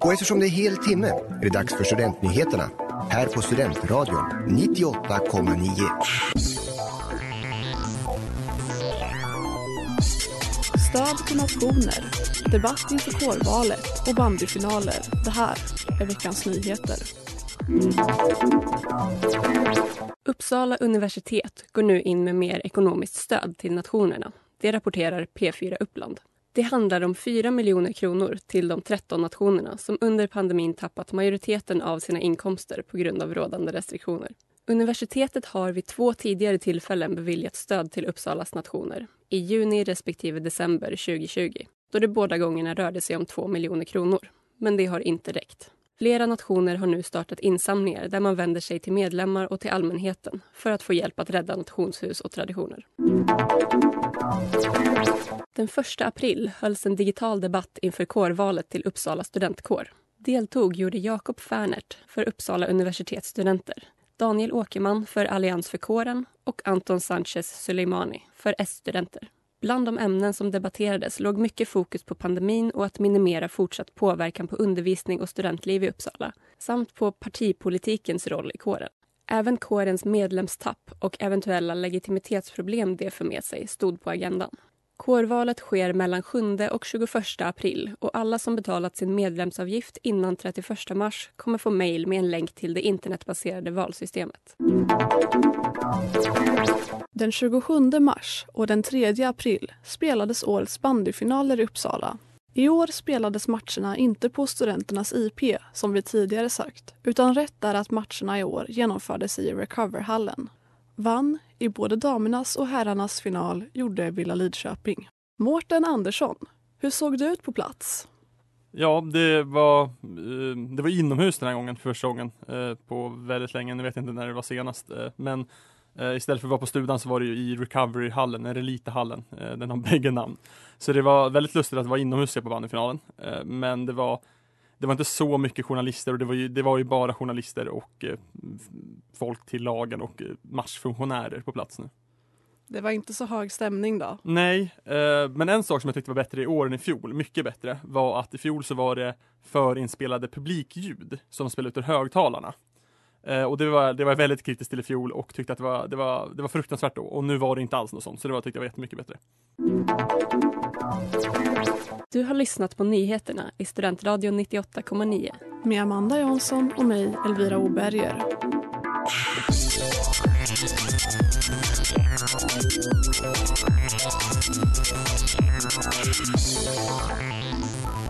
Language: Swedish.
Och eftersom det är hel timme är det dags för Studentnyheterna här på Studentradion 98,9. Stöd till nationer, debatt inför kårvalet och bandyfinaler. Det här är veckans nyheter. Uppsala universitet går nu in med mer ekonomiskt stöd till nationerna. Det rapporterar P4 Uppland. Det handlar om 4 miljoner kronor till de 13 nationerna som under pandemin tappat majoriteten av sina inkomster på grund av rådande restriktioner. Universitetet har vid två tidigare tillfällen beviljat stöd till Uppsalas nationer, i juni respektive december 2020, då det båda gångerna rörde sig om 2 miljoner kronor. Men det har inte räckt. Flera nationer har nu startat insamlingar där man vänder sig till medlemmar och till allmänheten för att få hjälp att rädda nationshus och traditioner. Den 1 april hölls en digital debatt inför kårvalet till Uppsala studentkår. Deltog gjorde Jakob Fernert för Uppsala universitets studenter, Daniel Åkerman för Allians för kåren och Anton Sanchez Suleimani för S-studenter. Bland de ämnen som debatterades låg mycket fokus på pandemin och att minimera fortsatt påverkan på undervisning och studentliv i Uppsala samt på partipolitikens roll i kåren. Även kårens medlemstapp och eventuella legitimitetsproblem det för med sig stod på agendan. Kårvalet sker mellan 7 och 21 april och alla som betalat sin medlemsavgift innan 31 mars kommer få mejl med en länk till det internetbaserade valsystemet. Den 27 mars och den 3 april spelades årets bandyfinaler i Uppsala. I år spelades matcherna inte på studenternas IP, som vi tidigare sagt utan rätt är att matcherna i år genomfördes i Recoverhallen. Vann i både damernas och herrarnas final gjorde Villa Lidköping. Mårten Andersson, hur såg det ut på plats? Ja, det var, eh, det var inomhus den här gången, för första gången eh, på väldigt länge. Nu vet jag inte när det var senast, eh, men istället för att vara på studan så var det ju i Recovery-hallen, eller Elite-hallen. Den har bägge namn. Så det var väldigt lustigt att det var inomhus på bandyfinalen. Men det var det var inte så mycket journalister och det var ju, det var ju bara journalister och eh, folk till lagen och eh, matchfunktionärer på plats nu. Det var inte så hög stämning då? Nej, eh, men en sak som jag tyckte var bättre i år än i fjol, mycket bättre, var att i fjol så var det förinspelade publikljud som spelade ut ur högtalarna. Eh, och det var, det var väldigt kritiskt till i fjol och tyckte att det var, det var, det var fruktansvärt då. Och nu var det inte alls något sånt, så det var, tyckte jag var jättemycket bättre. Du har lyssnat på nyheterna i Studentradion 98,9 med Amanda Jansson och mig, Elvira Oberger. Thank